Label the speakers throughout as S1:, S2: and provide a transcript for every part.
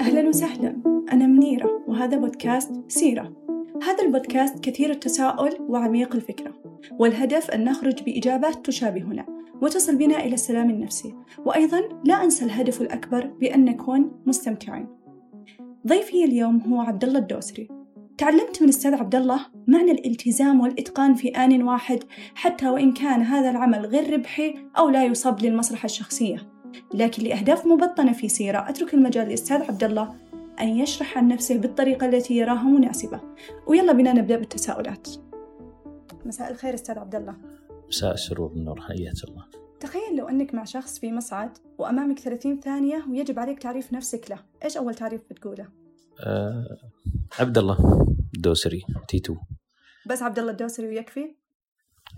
S1: أهلا وسهلا. أنا منيرة وهذا بودكاست سيرة. هذا البودكاست كثير التساؤل وعميق الفكرة والهدف أن نخرج بإجابات تشابهنا وتصل بنا إلى السلام النفسي. وأيضا لا أنسى الهدف الأكبر بأن نكون مستمتعين. ضيفي اليوم هو عبد الله الدوسري. تعلمت من الأستاذ عبد الله معنى الالتزام والإتقان في آن واحد حتى وإن كان هذا العمل غير ربحي أو لا يصب للمصلحة الشخصية. لكن لأهداف مبطنة في سيرة أترك المجال للأستاذ عبد الله أن يشرح عن نفسه بالطريقة التي يراها مناسبة. ويلا بنا نبدأ بالتساؤلات. مساء الخير أستاذ عبد الله.
S2: مساء السرور والنور حياك الله.
S1: تخيل لو أنك مع شخص في مصعد وأمامك 30 ثانية ويجب عليك تعريف نفسك له. إيش أول تعريف بتقوله؟
S2: أه عبد الله الدوسري تي 2
S1: بس عبد الله الدوسري ويكفي؟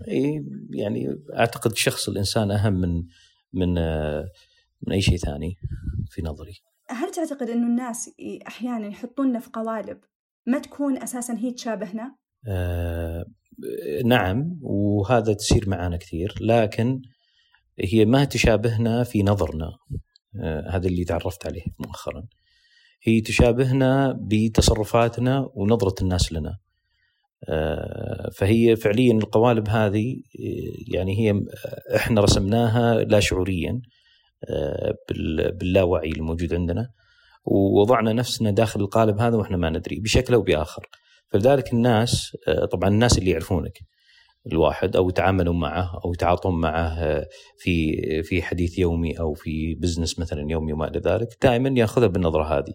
S2: إي يعني أعتقد شخص الإنسان أهم من من آه، من أي شيء ثاني في نظري
S1: هل تعتقد أنه الناس أحيانا يحطوننا في قوالب ما تكون أساسا هي تشابهنا؟
S2: آه نعم وهذا تصير معنا كثير لكن هي ما تشابهنا في نظرنا آه هذا اللي تعرفت عليه مؤخرا هي تشابهنا بتصرفاتنا ونظرة الناس لنا. آه فهي فعليا القوالب هذه يعني هي إحنا رسمناها لا شعوريا آه، باللاوعي الموجود عندنا. ووضعنا نفسنا داخل القالب هذا وإحنا ما ندري بشكل أو بآخر. فلذلك الناس آه، طبعا الناس اللي يعرفونك. الواحد أو يتعاملون معه أو يتعاطون معه آه، في في حديث يومي أو في بزنس مثلا يومي وما إلى ذلك دائما يأخذها بالنظرة هذه.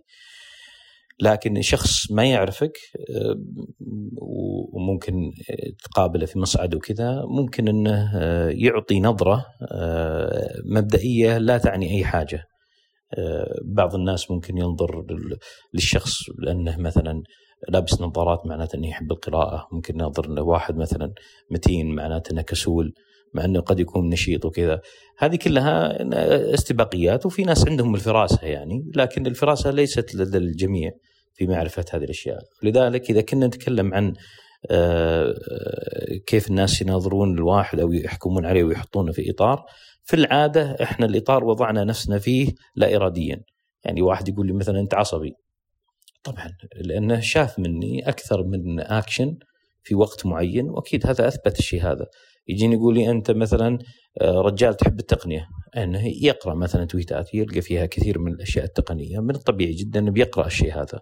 S2: لكن شخص ما يعرفك آه، وممكن تقابله في مصعد وكذا ممكن إنه آه، يعطي نظرة مبدئية لا تعني أي حاجة بعض الناس ممكن ينظر للشخص لأنه مثلا لابس نظارات معناته إنه يحب القراءة. ممكن ينظر إنه واحد مثلا متين معناته إنه كسول مع إنه قد يكون نشيط وكذا. هذه كلها استباقيات وفي ناس عندهم الفراسة يعني لكن الفراسة ليست لدى الجميع في معرفة هذه الأشياء. لذلك إذا كنا نتكلم عن آه، كيف الناس يناظرون الواحد أو يحكمون عليه ويحطونه في إطار في العادة إحنا الإطار وضعنا نفسنا فيه لا اراديا. يعني واحد يقول لي مثلا أنت عصبي. طبعا لأنه شاف مني أكثر من اكشن في وقت معين وأكيد هذا أثبت الشيء هذا. يجيني يقول لي أنت مثلا آه، رجال تحب التقنية. انه يقرأ مثلا تويتات يلقى فيها كثير من الأشياء التقنية من الطبيعي جدا إنه بيقرأ الشيء هذا.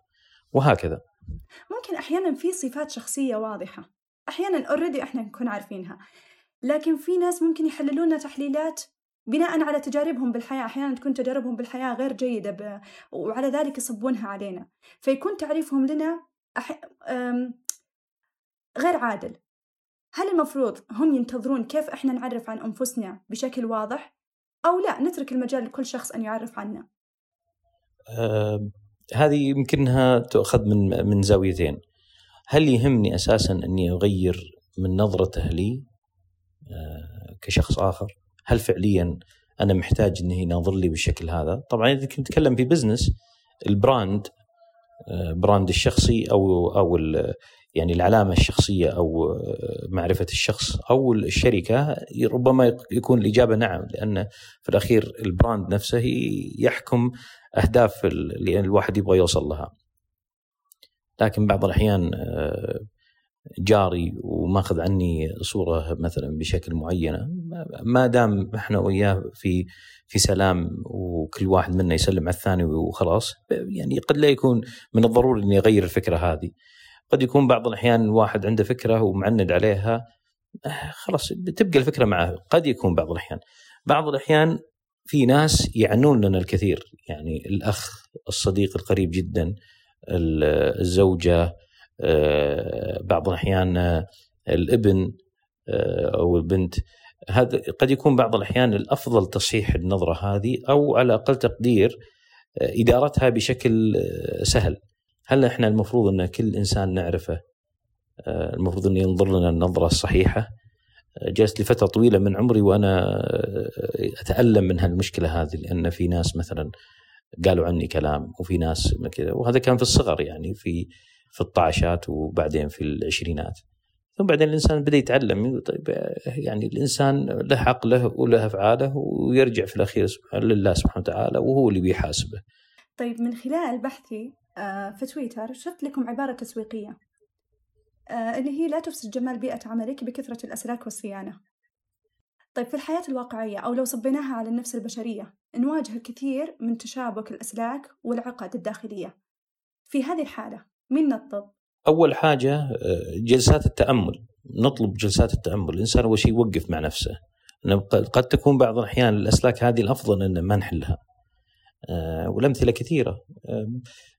S2: وهكذا.
S1: ممكن أحيانا في صفات شخصية واضحة. أحيانا اوريدي إحنا نكون عارفينها. لكن في ناس ممكن يحللون لنا تحليلات بناء على تجاربهم بالحياة أحيانا تكون تجاربهم بالحياة غير جيدة ب... وعلى ذلك يصبونها علينا فيكون تعريفهم لنا أح... أم... غير عادل هل المفروض هم ينتظرون كيف إحنا نعرف عن أنفسنا بشكل واضح أو لا نترك المجال لكل شخص أن يعرف عنا؟
S2: آه هذه يمكنها تؤخذ من من زاويتين. هل يهمني أساسا أني أغير من نظرته لي آه كشخص آخر؟ هل فعليا أنا محتاج إنه يناظر لي بالشكل هذا؟ طبعا إذا كنت نتكلم في بزنس ال brand آه brand الشخصي أو أو يعني العلامة الشخصية أو معرفة الشخص أو الشركة ربما يكون الإجابة نعم لأن في الأخير ال brand نفسه يحكم أهداف اللي الواحد يبغى يوصل لها لكن بعض الأحيان آه، جاري وماخذ عني صورة مثلا بشكل معينة ما دام إحنا وياه في في سلام وكل واحد منا يسلم على الثاني وخلاص يعني قد لا يكون من الضروري إني أغير الفكرة هذه. قد يكون بعض الأحيان الواحد عنده فكرة ومعند عليها خلاص تبقى الفكرة معه. قد يكون بعض الأحيان. بعض الأحيان في ناس يعنون لنا الكثير يعني الأخ الصديق القريب جدا الزوجة بعض الأحيان آه، الابن أو البنت. هذا قد يكون بعض الأحيان الأفضل تصحيح النظرة هذه أو على أقل تقدير إدارتها بشكل سهل. هل إحنا المفروض أن كل إنسان نعرفه؟ آه، المفروض انه ينظر لنا النظرة الصحيحة. آه، جلست لفترة طويلة من عمري وأنا آه، أتألم من هالمشكلة هذه لأن في ناس مثلا قالوا عني كلام وفي ناس كذا وهذا كان في الصغر يعني في في الطعشات وبعدين في العشرينات. ثم بعدين الإنسان بدأ يتعلم طيب يعني الإنسان له عقله وله أفعاله ويرجع في الأخير لله سبحانه وتعالى وهو اللي بيحاسبه.
S1: طيب من خلال بحثي آه، في تويتر شفت لكم عبارة تسويقية آه، اللي هي لا تفسد جمال بيئة عملك بكثرة الأسلاك والصيانة. طيب في الحياة الواقعية أو لو صبيناها على النفس البشرية نواجه الكثير من تشابك الأسلاك والعقد الداخلية. في هذه الحالة مين نطلب؟
S2: أول حاجة آه، جلسات التأمل. نطلب جلسات التأمل. الإنسان أول شيء يوقف مع نفسه؟ قد تكون بعض الأحيان الأسلاك هذه الأفضل أن ما نحلها. آه، والأمثلة كثيرة.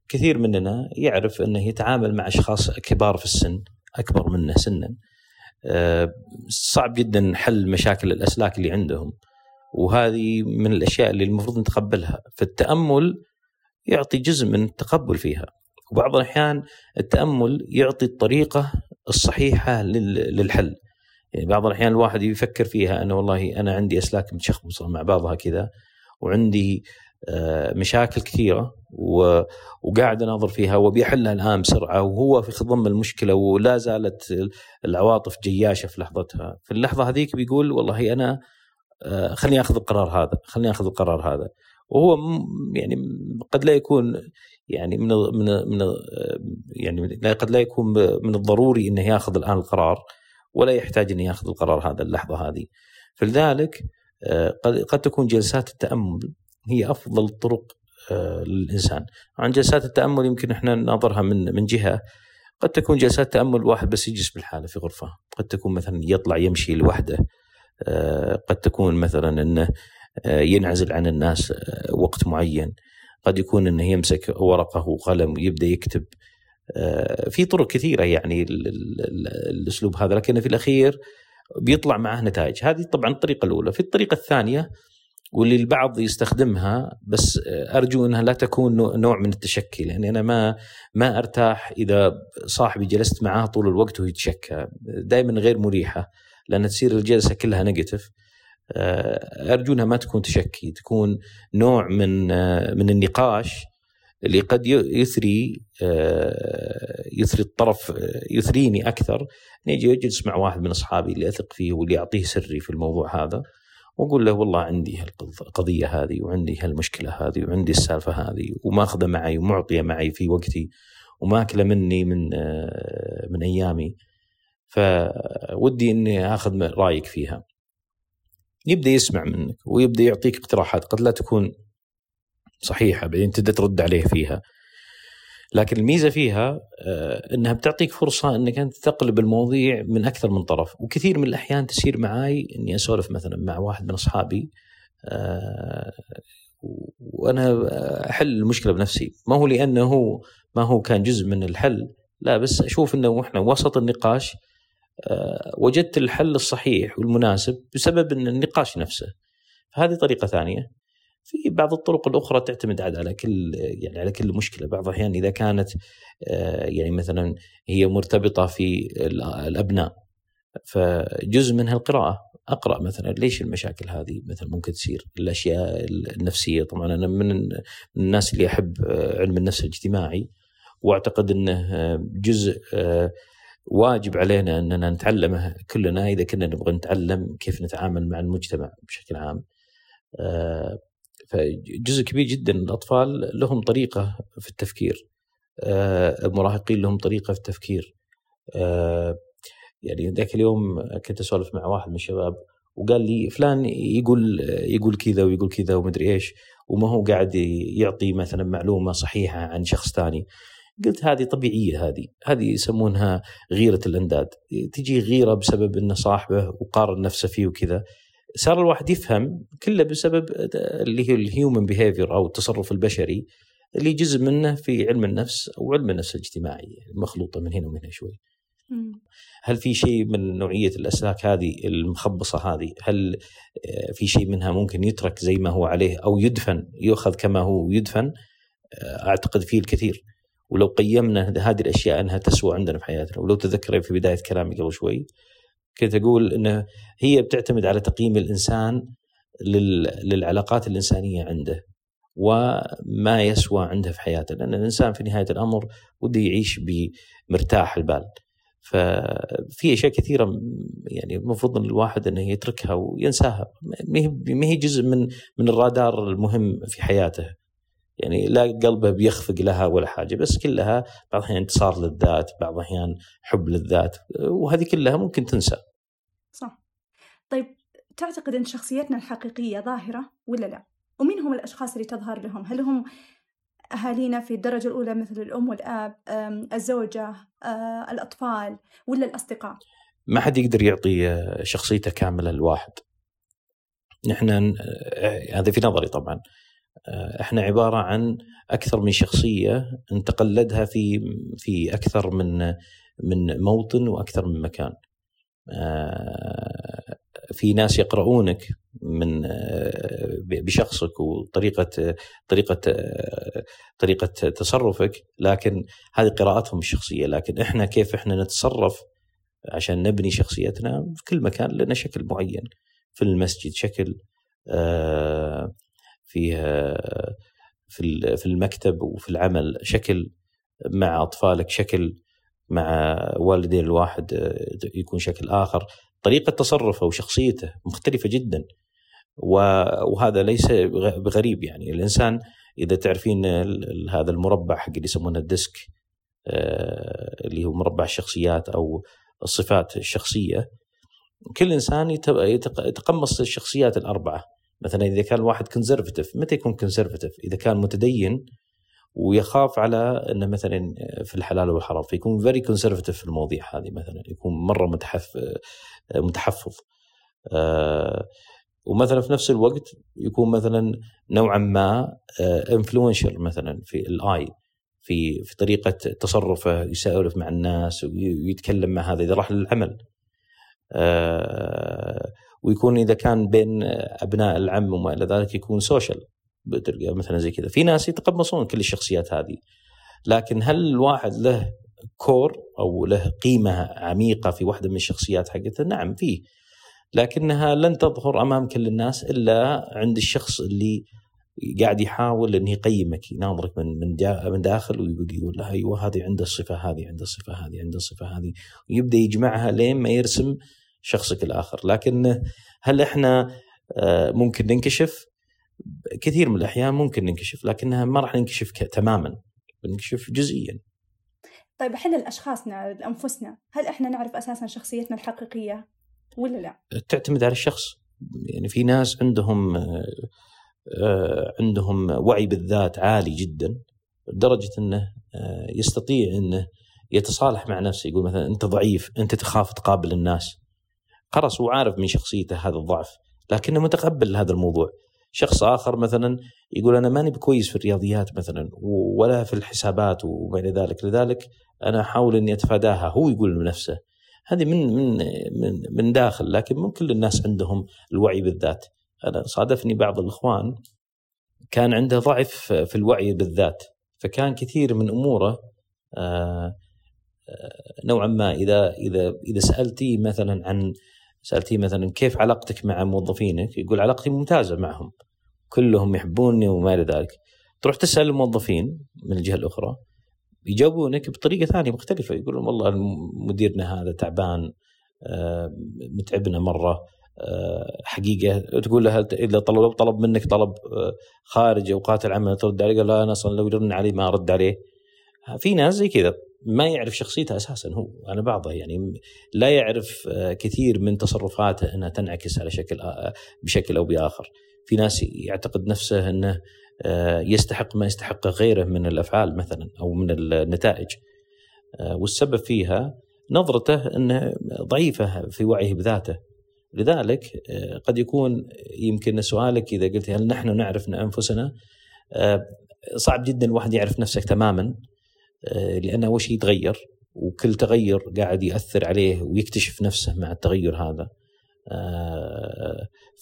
S2: كثير مننا يعرف أنه يتعامل مع أشخاص كبار في السن أكبر منه سنا. آه، صعب جدا حل مشاكل الأسلاك اللي عندهم. وهذه من الأشياء اللي المفروض نتقبلها. فالتأمل يعطي جزء من التقبل فيها. وبعض الأحيان التأمل يعطي الطريقة الصحيحة للحل يعني بعض الأحيان الواحد يفكر فيها أنه والله أنا عندي أسلاك متشخبصة مع بعضها كذا وعندي آه، مشاكل كثيرة وقاعد أناظر فيها وبيحلها الآن بسرعة وهو في خضم المشكلة ولا زالت العواطف جياشة في لحظتها، في اللحظة هذيك بيقول والله أنا آه، خليني آخذ القرار هذا، خليني آخذ القرار هذا. وهو يعني قد لا يكون يعني من من من يعني قد لا يكون من الضروري إنه ياخذ الآن القرار ولا يحتاج إنه ياخذ القرار هذا اللحظة هذه. فلذلك آه، قد تكون جلسات التأمل هي أفضل الطرق آه، للإنسان. عن جلسات التأمل يمكن إحنا نناظرها من من جهة قد تكون جلسات تأمل واحد بس يجلس بالحالة في غرفة، قد تكون مثلا يطلع يمشي لوحده، آه، قد تكون مثلا إنه ينعزل عن الناس وقت معين، قد يكون إنه يمسك ورقة وقلم ويبدأ يكتب. في طرق كثيرة يعني الأسلوب هذا لكن في الأخير بيطلع معه نتائج، هذه طبعا الطريقة الأولى، في الطريقة الثانية واللي البعض يستخدمها بس أرجو إنها لا تكون نوع من التشكي لأني أنا ما ما أرتاح إذا صاحبي جلست معاه طول الوقت وهو يتشكى. دائما غير مريحة لأن تصير الجلسة كلها نيجاتيف. آه، ارجو انها ما تكون تشكي تكون نوع من آه، من النقاش اللي قد يثري آه، يثري الطرف يثريني أكثر نجي أجلس مع واحد من أصحابي اللي أثق فيه واللي اعطيه سري في الموضوع هذا وأقول له والله عندي القضية هذه وعندي هالمشكلة هذه وعندي السالفة هذه وماخذة معي ومعطية معي في وقتي وماكلة مني من آه، من أيامي فودي إني آخذ رأيك فيها. يبدأ يسمع منك ويبدأ يعطيك اقتراحات قد لا تكون صحيحة بعدين تبدأ ترد عليه فيها. لكن الميزة فيها آه، إنها بتعطيك فرصة إنك أنت تقلب المواضيع من أكثر من طرف وكثير من الأحيان تصير معي إني أسولف مثلا مع واحد من أصحابي آه، وأنا أحل المشكلة بنفسي ما هو لأنه ما هو كان جزء من الحل لا بس أشوف إنه إحنا وسط النقاش وجدت الحل الصحيح والمناسب بسبب إن النقاش نفسه. فهذه طريقة ثانية. في بعض الطرق الأخرى تعتمد عاد على كل يعني على كل مشكلة. بعض الأحيان إذا كانت آه، يعني مثلا هي مرتبطة في الأبناء فجزء منها القراءه أقرأ مثلا ليش المشاكل هذه؟ مثلا ممكن تصير الأشياء النفسية. طبعا أنا من الناس اللي أحب آه، علم النفس الاجتماعي وأعتقد إنه آه، جزء واجب علينا أننا نتعلمه كلنا إذا كنا نبغى نتعلم كيف نتعامل مع المجتمع بشكل عام. فجزء كبير جدا الأطفال لهم طريقة في التفكير. آه، المراهقين لهم طريقة في التفكير. آه، يعني ذاك اليوم كنت أسولف مع واحد من الشباب وقال لي فلان يقول يقول كذا ويقول كذا ومدري إيش وما هو قاعد يعطي مثلا معلومة صحيحة عن شخص ثاني. قلت هذه طبيعية هذه هذه يسمونها غيرة الأنداد تجي غيرة بسبب إنه صاحبه وقارن نفسه فيه وكذا صار الواحد يفهم كله بسبب اللي هي ال human behavior أو التصرف البشري اللي جزء منه في علم النفس أو علم النفس الاجتماعي مخلوطة من هنا ومن هنا شوي. هل في شيء من نوعية الأسلاك هذه المخبصة هذه هل في شيء منها ممكن يترك زي ما هو عليه أو يدفن يؤخذ كما هو يدفن؟ آه، أعتقد فيه الكثير. ولو قيمنا هذه الأشياء أنها تسوى عندنا في حياتنا. ولو تذكر في بداية كلامي قبل شوي كنت أقول إنه هي بتعتمد على تقييم الإنسان للعلاقات الإنسانية عنده وما يسوى عنده في حياته. لأن الإنسان في نهاية الأمر وده يعيش بمرتاح البال. ففي أشياء كثيرة يعني المفروض إن الواحد إنه يتركها وينساها. ما هي جزء من من الرادار المهم في حياته. يعني لا قلبه بيخفق لها ولا حاجة بس كلها بعض الأحيان انتصار للذات بعض الأحيان حب للذات وهذه كلها ممكن تنسى.
S1: صح. طيب تعتقد أن شخصيتنا الحقيقية ظاهرة ولا لا؟ ومين هم الأشخاص اللي تظهر لهم؟ هل هم أهالينا في الدرجة الأولى مثل الأم والأب الزوجة الأطفال ولا الأصدقاء؟
S2: ما حد يقدر يعطي شخصيته كاملة لواحد نحن هذا في نظري طبعا. إحنا عبارة عن أكثر من شخصية نتقلدها في في أكثر من من موطن وأكثر من مكان. في ناس يقرؤونك من بشخصك وطريقة طريقة طريقة تصرفك لكن هذه قراءتهم الشخصية. لكن إحنا كيف إحنا نتصرف عشان نبني شخصيتنا؟ في كل مكان لنا شكل معين. في المسجد شكل في في المكتب وفي العمل شكل مع أطفالك شكل مع والدين الواحد يكون شكل آخر. طريقة تصرفه وشخصيته مختلفة جدا. وهذا ليس بغريب يعني. الإنسان إذا تعرفين هذا المربع حق اللي يسمونه الديسك آه، اللي هو مربع الشخصيات أو الصفات الشخصية كل إنسان يتقمص الشخصيات الأربعة. مثلا إذا كان الواحد conservative متى يكون conservative إذا كان متدين ويخاف على انه مثلا في الحلال والحرام فيكون very conservative في المواضيع هذه مثلا يكون مرة متحف متحفظ. آه، ومثلا في نفس الوقت يكون مثلا نوعا ما influential مثلا في الاي في في طريقة تصرفه يسولف مع الناس ويتكلم مع هذا إذا راح للعمل. آه، ويكون إذا كان بين أبناء العم وما إلى ذلك يكون social مثلا زي كذا. في ناس يتقمصون كل الشخصيات هذه. لكن هل الواحد له core أو له قيمة عميقة في واحدة من الشخصيات حقته؟ نعم فيه. لكنها لن تظهر أمام كل الناس إلا عند الشخص اللي قاعد يحاول انه يقيمك يناظرك من من من داخل ويقول يقول أيوه هذه عنده الصفة هذه عنده الصفة هذه عنده الصفة هذه. ويبدأ يجمعها لين ما يرسم شخصك الآخر. لكن هل إحنا آه، ممكن ننكشف؟ كثير من الأحيان ممكن ننكشف لكنها ما راح ننكشف تماما. بنكشف جزئيا.
S1: طيب إحنا الاشخاصنا لانفسنا هل إحنا نعرف أساسا شخصيتنا الحقيقية ولا لا؟
S2: تعتمد على الشخص. يعني في ناس عندهم آه، عندهم وعي بالذات عالي جدا لدرجة إنه آه، يستطيع إنه يتصالح مع نفسه يقول مثلا أنت ضعيف أنت تخاف تقابل الناس. خلاص هو عارف من شخصيته هذا الضعف لكنه متقبل هذا الموضوع. شخص آخر مثلا يقول أنا ماني بكويس في الرياضيات مثلا ولا في الحسابات وما إلى ذلك. لذلك أنا أحاول إني أتفاداها هو يقول لنفسه. هذه من من من من داخل لكن مو كل الناس عندهم الوعي بالذات. أنا صادفني بعض الإخوان كان عنده ضعف في الوعي بالذات فكان كثير من أموره آه، آه، نوعا ما إذا إذا إذا سألتيه مثلا عن سألتيه مثلا كيف علاقتك مع موظفينك؟ يقول علاقتي ممتازة معهم. كلهم يحبوني وما إلى ذلك. تروح تسأل الموظفين من الجهة الأخرى يجاوبونك بطريقة ثانية مختلفة. يقولون والله مديرنا هذا تعبان آه، متعبنا مرة آه، حقيقة. تقول له إذا طلب طلب منك طلب آه، خارج اوقات العمل ترد عليه قال لا أنا أصلا لو يرن علي ما أرد عليه. في ناس زي كذا. ما يعرف شخصيته أساسا هو على بعضه يعني. لا يعرف كثير من تصرفاته إنها تنعكس على شكل بشكل أو بآخر. في ناس يعتقد نفسه إنه آه، يستحق ما يستحقه غيره من الأفعال مثلا أو من النتائج. آه، والسبب فيها نظرته انه ضعيفة في وعيه بذاته. لذلك آه، قد يكون يمكن سؤالك إذا قلت هل نحن نعرف أنفسنا؟ صعب جدا الواحد يعرف نفسه تماما. لأنه اول شيء يتغير؟ وكل تغير قاعد يأثر عليه ويكتشف نفسه مع التغير هذا.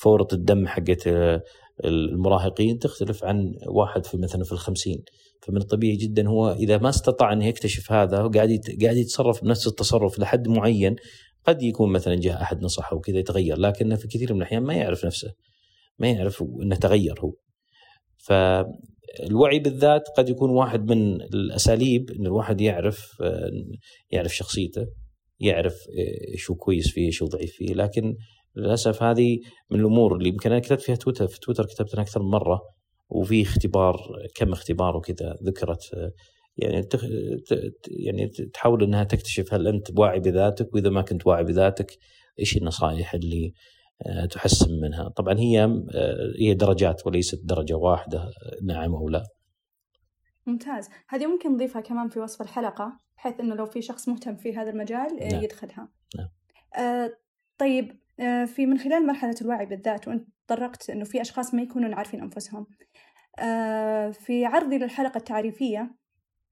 S2: فورة الدم حقت المراهقين تختلف عن واحد في مثلا في الخمسين. فمن الطبيعي جدا هو إذا ما استطاع انه يكتشف هذا هو قاعد قاعد يتصرف بنفس التصرف لحد معين. قد يكون مثلا جاء أحد نصحه وكذا يتغير لكنه في كثير من الأحيان ما يعرف نفسه ما يعرف إنه تغير هو. فالوعي بالذات قد يكون واحد من الأساليب إن الواحد يعرف يعرف شخصيته يعرف إيش هو كويس فيه هو ضعيف فيه. لكن للأسف هذه من الأمور اللي يمكن أنا كتبت فيها تويتر في تويتر كتبت أكثر من مرة وفي اختبار كم اختبار وكذا ذكرت يعني تخ... يعني تحاول إنها تكتشف هل أنت واعي بذاتك وإذا ما كنت واعي بذاتك إيش النصائح اللي آه، تحسن منها. طبعا هي آه، هي درجات وليست درجة واحدة نعم أو لا.
S1: ممتاز. هذه ممكن نضيفها كمان في وصف الحلقة بحيث إنه لو في شخص مهتم في هذا المجال آه، نعم. يدخلها. نعم. آه طيب آه في من خلال مرحلة الوعي بالذات وأنت تطرقت إنه في أشخاص ما يكونون عارفين أنفسهم. آه في عرضي للحلقة التعريفية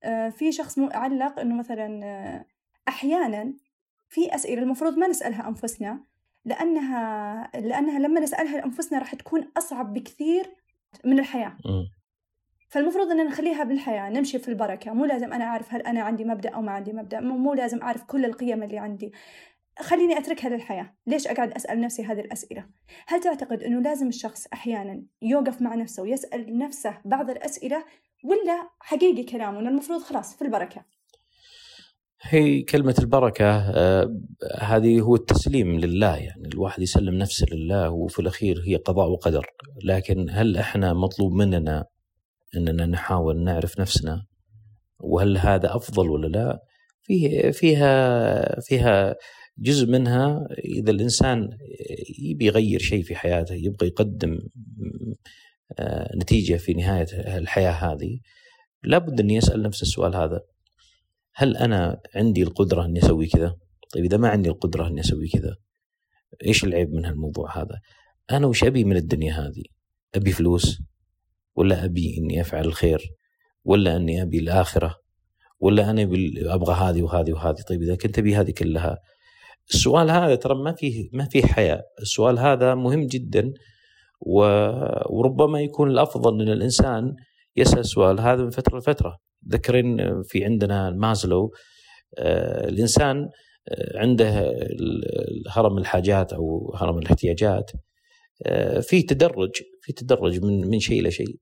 S1: آه في شخص علق إنه مثلا آه أحيانا في أسئلة المفروض ما نسألها أنفسنا لأنها لأنها لما نسألها لأنفسنا راح تكون أصعب بكثير من الحياة. فالمفروض ان نخليها بالحياة نمشي في البركة. مو لازم أنا أعرف هل أنا عندي مبدأ أو ما عندي مبدأ. مو لازم أعرف كل القيم اللي عندي. خليني أتركها للحياة. ليش أقعد أسأل نفسي هذه الأسئلة؟ هل تعتقد إنه لازم الشخص أحيانا يوقف مع نفسه ويسأل نفسه بعض الأسئلة ولا حقيقي كلامه؟ المفروض خلاص في البركة.
S2: هي كلمة البركة آه هذه هو التسليم لله يعني الواحد يسلم نفسه لله وفي الأخير هي قضاء وقدر. لكن هل إحنا مطلوب مننا أننا نحاول نعرف نفسنا؟ وهل هذا أفضل ولا لا؟ فيه فيها فيها جزء منها إذا الإنسان يبي يغير شيء في حياته يبغى يقدم آه، نتيجة في نهاية الحياة هذه لابد أن يسأل نفس السؤال هذا. هل أنا عندي القدرة أني أسوي كذا؟ طيب إذا ما عندي القدرة أني أسوي كذا إيش العيب من هالموضوع هذا؟ أنا وش أبي من الدنيا هذه؟ أبي فلوس ولا أبي إني أفعل الخير؟ ولا أني أبي الآخرة؟ ولا أنا أبغى هذه وهذه وهذه؟ طيب إذا كنت أبي هذه كلها السؤال هذا ترى ما فيه ما فيه حياة. السؤال هذا مهم جدا وربما يكون الأفضل أن الإنسان يسأل السؤال هذا من فترة لفترة. ذكرين في عندنا مازلو آه، الإنسان آه، عنده هرم الحاجات أو هرم الاحتياجات آه، في تدرج في تدرج من من شيء إلى شيء.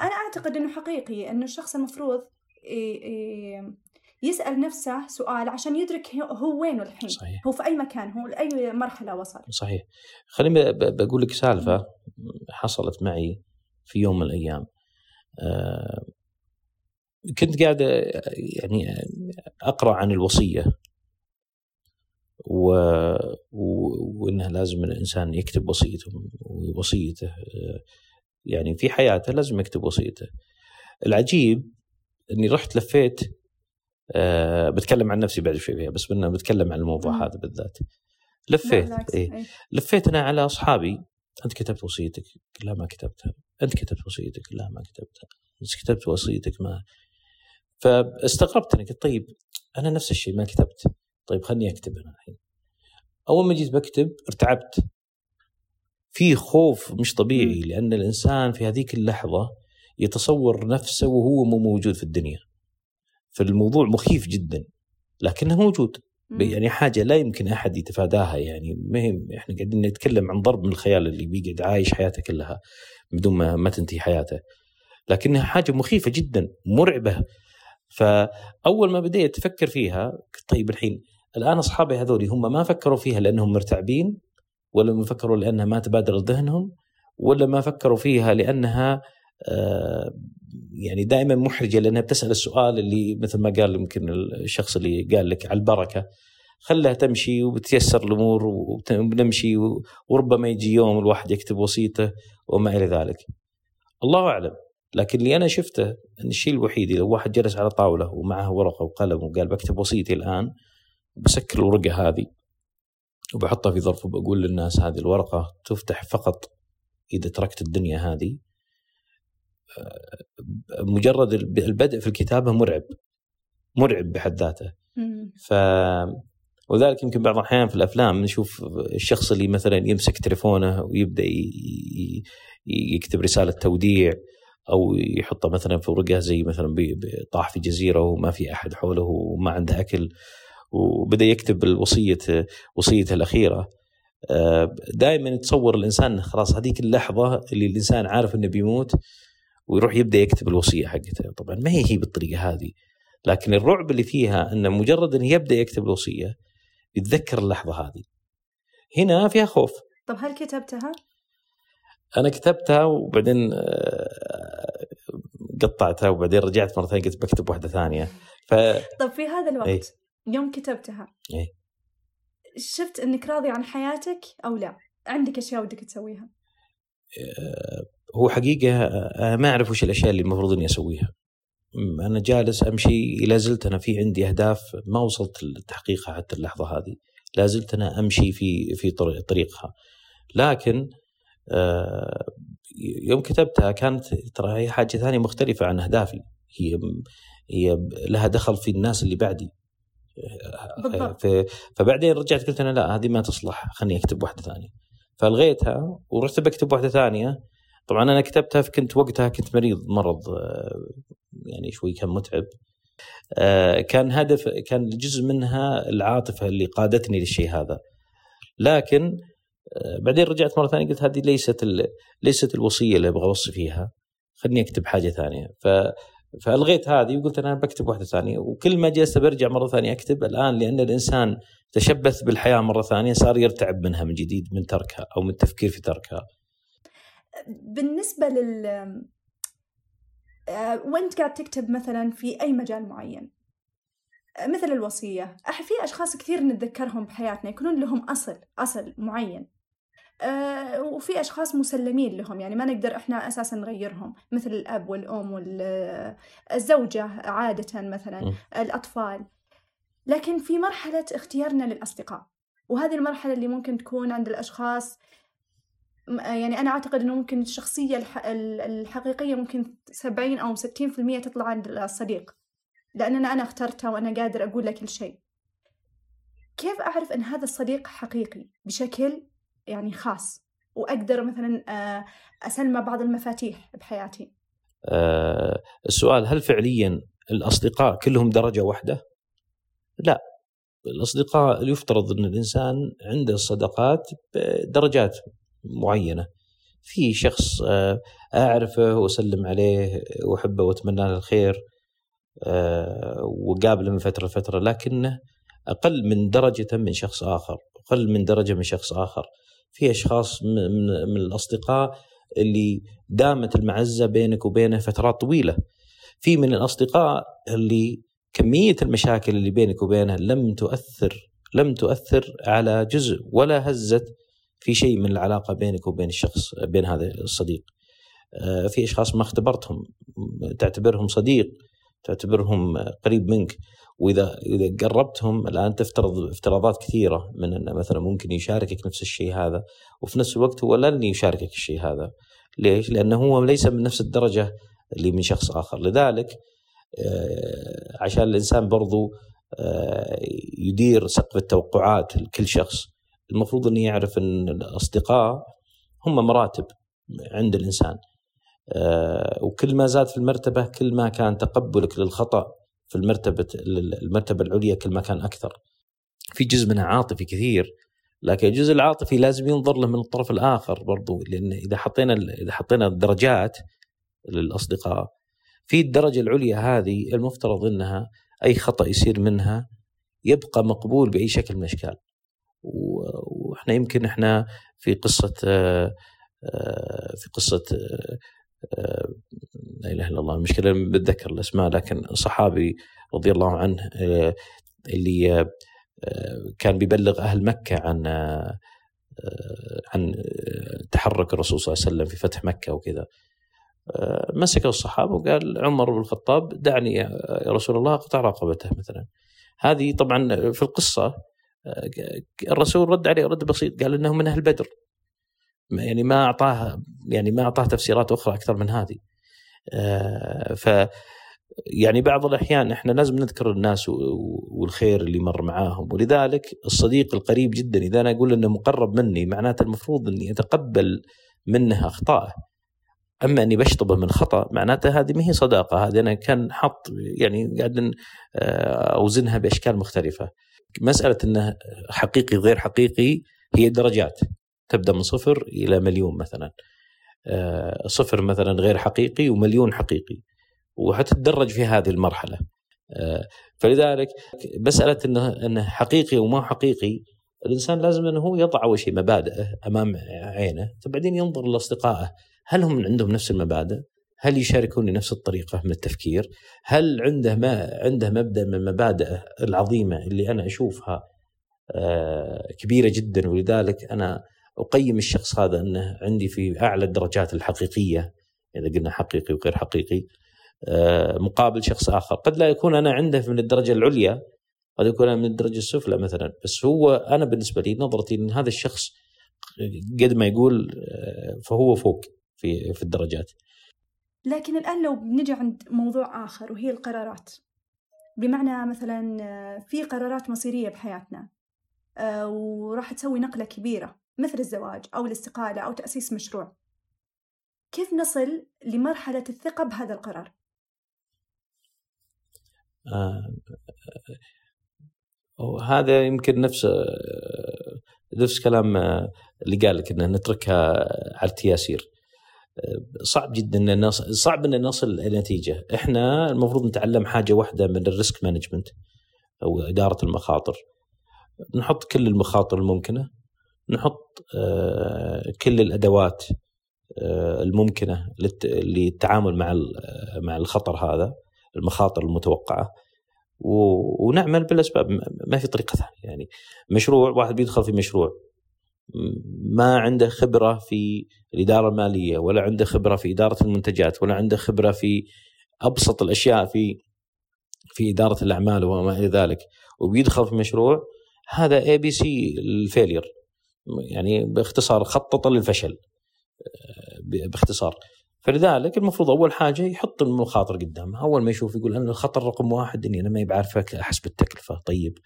S1: أنا أعتقد إنه حقيقي إنه الشخص المفروض يسأل نفسه سؤال عشان يدرك هو وينه الحين. صحيح. هو في أي مكان هو لأي مرحلة وصل.
S2: صحيح. خليني بقول لك سالفة حصلت معي في يوم من الأيام. آه، كنت قاعد يعني أقرأ عن الوصية. و... و... وانها لازم الإنسان يكتب وصيته ووصيته يعني في حياته لازم يكتب وصيته. العجيب إني رحت لفيت أه بتكلم عن نفسي بعد شوي فيها بس بدنا بتكلم عن الموضوع هذا بالذات. لفيت إيه. إيه. لفيت أنا على أصحابي أنت كتبت وصيتك لا ما كتبتها. أنت كتبت وصيتك لا ما كتبتها. انت كتبت وصيتك ما فاستغربت أنا قلت طيب أنا نفس الشيء ما كتبت. طيب خلني أكتب أنا الحين. أول ما جيت بكتب ارتعبت. في خوف مش طبيعي لأن الإنسان في هذيك اللحظة يتصور نفسه وهو مو موجود في الدنيا. فالموضوع مخيف جدا. لكنه موجود. يعني حاجة لا يمكن أحد يتفاداها يعني. مهم. إحنا قاعدين نتكلم عن ضرب من الخيال اللي بيقعد عايش حياته كلها بدون ما, ما تنتهي حياته. لكنها حاجة مخيفة جدا. مرعبة. فأول ما بديت أفكر فيها طيب الحين الآن أصحابي هذول هم ما فكروا فيها لأنهم مرتعبين ولا ما فكروا لأنها ما تبادر ذهنهم ولا ما فكروا فيها لأنها آه يعني دائما محرجة لأنها بتسأل السؤال اللي مثل ما قال يمكن الشخص اللي قال لك على البركة خلها تمشي وبتيسر الأمور وبنمشي وربما يجي يوم الواحد يكتب وصيته وما إلى ذلك. الله أعلم لكن اللي أنا شفته إن الشيء الوحيد لو واحد جلس على طاولة ومعه ورقة وقلم وقال بكتب وصيتي الآن بسكر الورقة هذه وبحطها في ظرف وبقول للناس هذه الورقة تفتح فقط إذا تركت الدنيا هذه مجرد البدء في الكتابة مرعب مرعب بحد ذاته. ف وذلك يمكن بعض الأحيان في الأفلام نشوف الشخص اللي مثلا يمسك تليفونه ويبدأ يكتب رسالة توديع أو يحطه مثلا في ورقة زي مثلا طاح في جزيرة وما في أحد حوله وما عنده أكل وبدأ يكتب الوصية وصيته الأخيرة. آه، دائما يتصور الإنسان خلاص هذيك اللحظة اللي الإنسان عارف إنه بيموت ويروح يبدأ يكتب الوصية حقته. طبعا ما هي هي بالطريقة هذه لكن الرعب اللي فيها إنه مجرد إنه يبدأ يكتب الوصية يتذكر اللحظة هذه. هنا فيها خوف.
S1: طب هل كتبتها؟
S2: أنا كتبتها وبعدين آه، قطعتها وبعدين رجعت مره ثانية قلت بكتب واحدة ثانية ف
S1: طب في هذا الوقت
S2: إيه.
S1: يوم كتبتها
S2: إيه.
S1: شفت إنك راضي عن حياتك أو لا؟ عندك أشياء ودك تسويها
S2: آه، هو حقيقة أنا ما أعرف وش الأشياء اللي المفروض إني أسويها أنا جالس أمشي لا زلت أنا في عندي أهداف ما وصلت لتحقيقها حتى اللحظة هذه لا زلت أنا أمشي في في طريق- طريقها لكن آه، يوم كتبتها كانت ترى هي حاجة ثانية مختلفة عن أهدافي. هي هي لها دخل في الناس اللي بعدي.
S1: بالضبط.
S2: ف- فبعدين رجعت قلت أنا لا هذه ما تصلح خليني أكتب واحدة ثانية. فالغيتها ورحت بكتب واحدة ثانية. طبعا أنا كتبتها كنت وقتها كنت مريض مرض آه، يعني شوي كان متعب. آه، كان هدف كان جزء منها العاطفة اللي قادتني للشيء هذا. لكن آه، بعدين رجعت مرة ثانية قلت هذه ليست ال... ليست الوصية اللي أبغى أوصي فيها. خليني أكتب حاجة ثانية. ف فألغيت هذه وقلت أنا بكتب واحدة ثانية. وكل ما جلست برجع مرة ثانية أكتب. الآن لأن الإنسان تشبث بالحياة مرة ثانية صار يرتعب منها من جديد من تركها أو من التفكير في تركها.
S1: بالنسبة لل آه، وانت قاعد تكتب مثلا في أي مجال معين آه، مثل الوصية أح- في أشخاص كثير نتذكرهم بحياتنا يكونون لهم أصل أصل معين. آه، وفي أشخاص مسلمين لهم يعني ما نقدر إحنا أساسا نغيرهم مثل الأب والأم والزوجة عادة مثلا
S2: م.
S1: الأطفال لكن في مرحلة اختيارنا للأصدقاء وهذه المرحلة اللي ممكن تكون عند الأشخاص م- يعني أنا أعتقد أنه ممكن الشخصية الح- ال- الحقيقية ممكن 70 أو 60% تطلع عند الصديق لأننا أنا اخترته وأنا قادر أقول له كل شيء كيف أعرف أن هذا الصديق حقيقي بشكل يعني خاص وأقدر مثلا آه، أسلمه بعض المفاتيح بحياتي.
S2: آه، السؤال هل فعليا الأصدقاء كلهم درجة واحدة؟ لا. الأصدقاء يفترض أن الإنسان عنده الصداقات بدرجات معينة. في شخص آه، أعرفه وأسلم عليه وأحبه وأتمنى له الخير آه، وقابله من فترة لفترة لكنه أقل من درجة من شخص آخر أقل من درجة من شخص آخر. في أشخاص من, من, الأصدقاء اللي دامت المعزة بينك وبينه فترات طويلة. في من الأصدقاء اللي كمية المشاكل اللي بينك وبينه لم تؤثر لم تؤثر على جزء ولا هزت في شيء من العلاقة بينك وبين الشخص بين هذا الصديق. آه، في أشخاص ما اختبرتهم تعتبرهم صديق تعتبرهم قريب منك. وإذا إذا قربتهم الآن تفترض افتراضات كثيرة من إنه مثلا ممكن يشاركك نفس الشيء هذا وفي نفس الوقت هو لن يشاركك الشيء هذا. ليش؟ لأنه هو ليس من نفس الدرجة اللي من شخص آخر. لذلك آه، عشان الإنسان برضو آه، يدير سقف التوقعات لكل شخص المفروض إنه يعرف إن الأصدقاء هم مراتب عند الإنسان. آه، وكل ما زاد في المرتبة كل ما كان تقبلك للخطأ في المرتبة المرتبة العليا كل ما كان أكثر. في جزء منها عاطفي كثير لكن الجزء العاطفي لازم ينظر له من الطرف الآخر برضو لأن إذا حطينا إذا حطينا الدرجات للأصدقاء في الدرجة العليا هذه المفترض إنها أي خطأ يصير منها يبقى مقبول بأي شكل من الأشكال. و- وإحنا يمكن إحنا في قصة آه، آه، في آه، آه، لا إله إلا الله. المشكلة بتذكر الأسماء لكن صحابي رضي الله عنه آه، اللي آه، كان بيبلغ أهل مكة عن آه، عن تحرك الرسول صلى الله عليه وسلم في فتح مكة وكذا. مسكه الصحابة وقال عمر بن الخطاب دعني يا رسول الله أقطع رقبته مثلا. هذه طبعا في القصة الرسول رد عليه رد بسيط قال إنه من أهل بدر. يعني ما اعطاه يعني ما أعطاه تفسيرات أخرى أكثر من هذه. آه، ف يعني بعض الأحيان إحنا لازم نذكر الناس والخير اللي مر معاهم. ولذلك الصديق القريب جدا إذا أنا أقول إنه مقرب مني معناته المفروض إني أتقبل منه أخطائه. أما إني بشطبه من خطأ معناته هذه ما هي صداقة. هذه أنا كان حط يعني قاعد آه، أوزنها بأشكال مختلفة. مسألة إنه حقيقي غير حقيقي هي درجات تبدأ من صفر إلى مليون مثلا. آه، صفر مثلا غير حقيقي ومليون حقيقي وحتتدرج في هذه المرحلة. فلذلك مسألة إنه إنه حقيقي وما حقيقي الإنسان لازم إنه هو يضع أول شيء مبادئه أمام عينه ثم بعدين ينظر لأصدقائه. هل هم عندهم نفس المبادئ؟ هل يشاركوني نفس الطريقة من التفكير؟ هل عنده ما عنده مبدأ من مبادئه العظيمة اللي أنا أشوفها؟ كبيرة جدا. ولذلك أنا أقيم الشخص هذا أنه عندي في أعلى الدرجات الحقيقية إذا قلنا حقيقي وغير حقيقي آه، مقابل شخص آخر، قد لا يكون أنا عنده من الدرجة العليا قد يكون أنا من الدرجة السفلى مثلا، بس هو أنا بالنسبة لي نظرتي إن هذا الشخص قد ما يقول آه، فهو فوق في في الدرجات.
S1: لكن الآن لو بنجي عند موضوع آخر وهي القرارات. بمعنى مثلا آه، في قرارات مصيرية بحياتنا وراح تسوي نقلة كبيرة مثل الزواج أو الاستقالة أو تأسيس مشروع. كيف نصل لمرحلة الثقة بهذا القرار؟
S2: آه هذا يمكن نفس نفس كلام اللي قال لك ان نتركها على التياسير صعب جدا إن نصل صعب إن نصل إلى نتيجة، إحنا المفروض نتعلم حاجة واحدة من ال risk management أو إدارة المخاطر. نحط كل المخاطر الممكنة، نحط كل الأدوات آه، الممكنة للتعامل مع مع الخطر هذا المخاطر المتوقعة ونعمل بالأسباب ما في طريقة ثانية. يعني مشروع واحد بيدخل في مشروع ما عنده خبرة في الإدارة المالية ولا عنده خبرة في إدارة المنتجات ولا عنده خبرة في أبسط الأشياء في في إدارة الأعمال وما إلى ذلك وبيدخل في مشروع هذا ABC ال failure يعني باختصار خطط للفشل باختصار. فلذلك المفروض أول حاجة يحط المخاطر قدامه. أول ما يشوف يقول أنا الخطر رقم واحد إني أنا ما بعرف احسب التكلفه طيب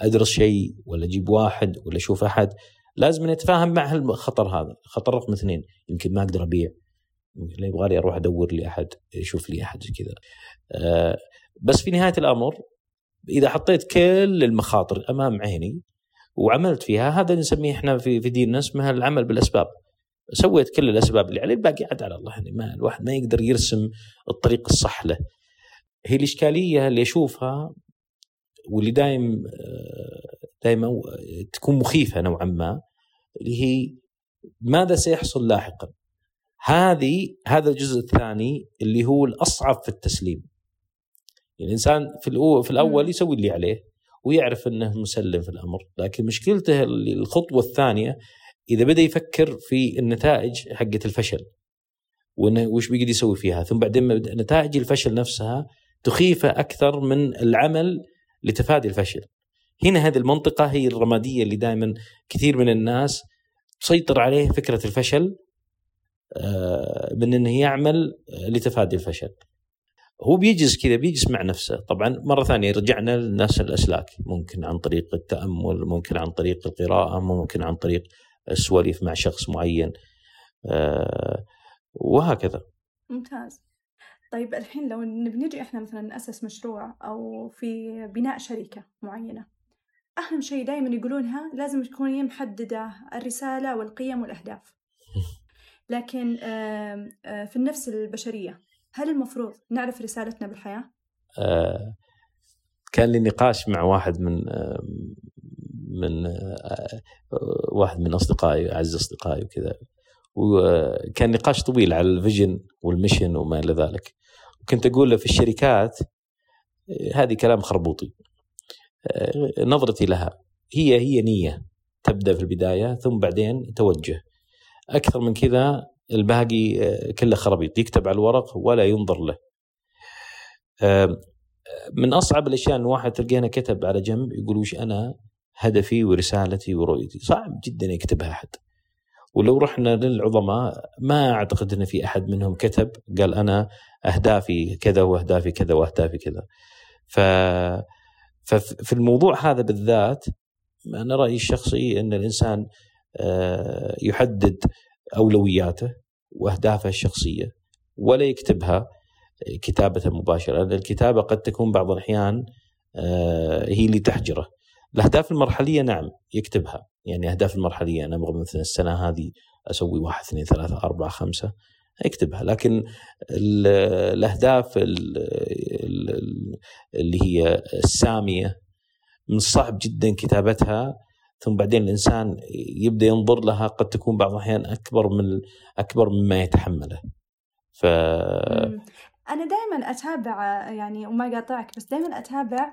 S2: أدرس شيء ولا أجيب واحد ولا أشوف أحد لازم نتفاهم مع الخطر هذا. خطر رقم اثنين يمكن ما أقدر أبيع. لا يبغى لي أروح أدور لي أحد يشوف لي أحد كذا. أه بس في نهاية الأمر إذا حطيت كل المخاطر أمام عيني وعملت فيها هذا نسميه إحنا في في ديننا اسمها العمل بالأسباب. سويت كل الأسباب اللي عليه الباقي عاد على الله يعني ما الواحد ما يقدر يرسم الطريق الصح له. هي الإشكالية اللي أشوفها واللي دايم دائما تكون مخيفة نوعا ما اللي هي ماذا سيحصل لاحقا؟ هذه هذا الجزء الثاني اللي هو الأصعب في التسليم. يعني الإنسان في في الأول يسوي اللي عليه ويعرف إنه مسلم في الأمر. لكن مشكلته الخطوة الثانية إذا بدأ يفكر في النتائج حقت الفشل وإنه وش بيقدر يسوي فيها ثم بعدين نتائج الفشل نفسها تخيفه أكثر من العمل لتفادي الفشل. هنا هذه المنطقة هي الرمادية اللي دائما كثير من الناس تسيطر عليه فكرة الفشل آه، من إنه يعمل لتفادي الفشل. هو بيجلس كذا بيجلس مع نفسه. طبعا مرة ثانية رجعنا لنفس الأسلاك. ممكن عن طريق التأمل ممكن عن طريق القراءة ممكن عن طريق السواليف مع شخص معين. آه، وهكذا.
S1: ممتاز. طيب الحين لو بنجي إحنا مثلا نأسس مشروع أو في بناء شركة معينة أهم شيء دائما يقولونها لازم تكون محددة الرسالة والقيم والأهداف. لكن في النفس البشرية هل المفروض نعرف رسالتنا بالحياة؟
S2: آه كان لي نقاش مع واحد من من آه، واحد من أصدقائي أعز أصدقائي وكذا. وكان نقاش طويل على ال vision وال mission وما إلى ذلك. وكنت أقول له في الشركات هذه كلام خربوطي. آه، نظرتي لها هي هي نية تبدأ في البداية ثم بعدين توجه. أكثر من كذا الباقي آه، كله خرابيط يكتب على الورق ولا ينظر له. من أصعب الأشياء إن واحد تلقينا كتب على جنب يقول وش أنا هدفي ورسالتي ورؤيتي. صعب جدا يكتبها أحد. ولو رحنا للعظماء ما أعتقد إن في أحد منهم كتب قال أنا أهدافي كذا وأهدافي كذا وأهدافي كذا. ف ففي الموضوع هذا بالذات أنا رأيي الشخصي إن الإنسان آه، يحدد أولوياته وأهدافه الشخصية ولا يكتبها كتابة مباشرة لأن الكتابة قد تكون بعض الأحيان آه، هي اللي تحجره. الأهداف المرحلية نعم يكتبها. يعني أهداف المرحلية أنا أبغى مثلا السنة هذه أسوي واحد اثنين ثلاثة أربعة خمسة اكتبها لكن الأهداف اللي هي السامية من الصعب جدا كتابتها ثم بعدين الإنسان يبدأ ينظر لها قد تكون بعض الأحيان أكبر من أكبر مما يتحمله. ف
S1: أنا دائما أتابع يعني وما قاطعك بس دائما أتابع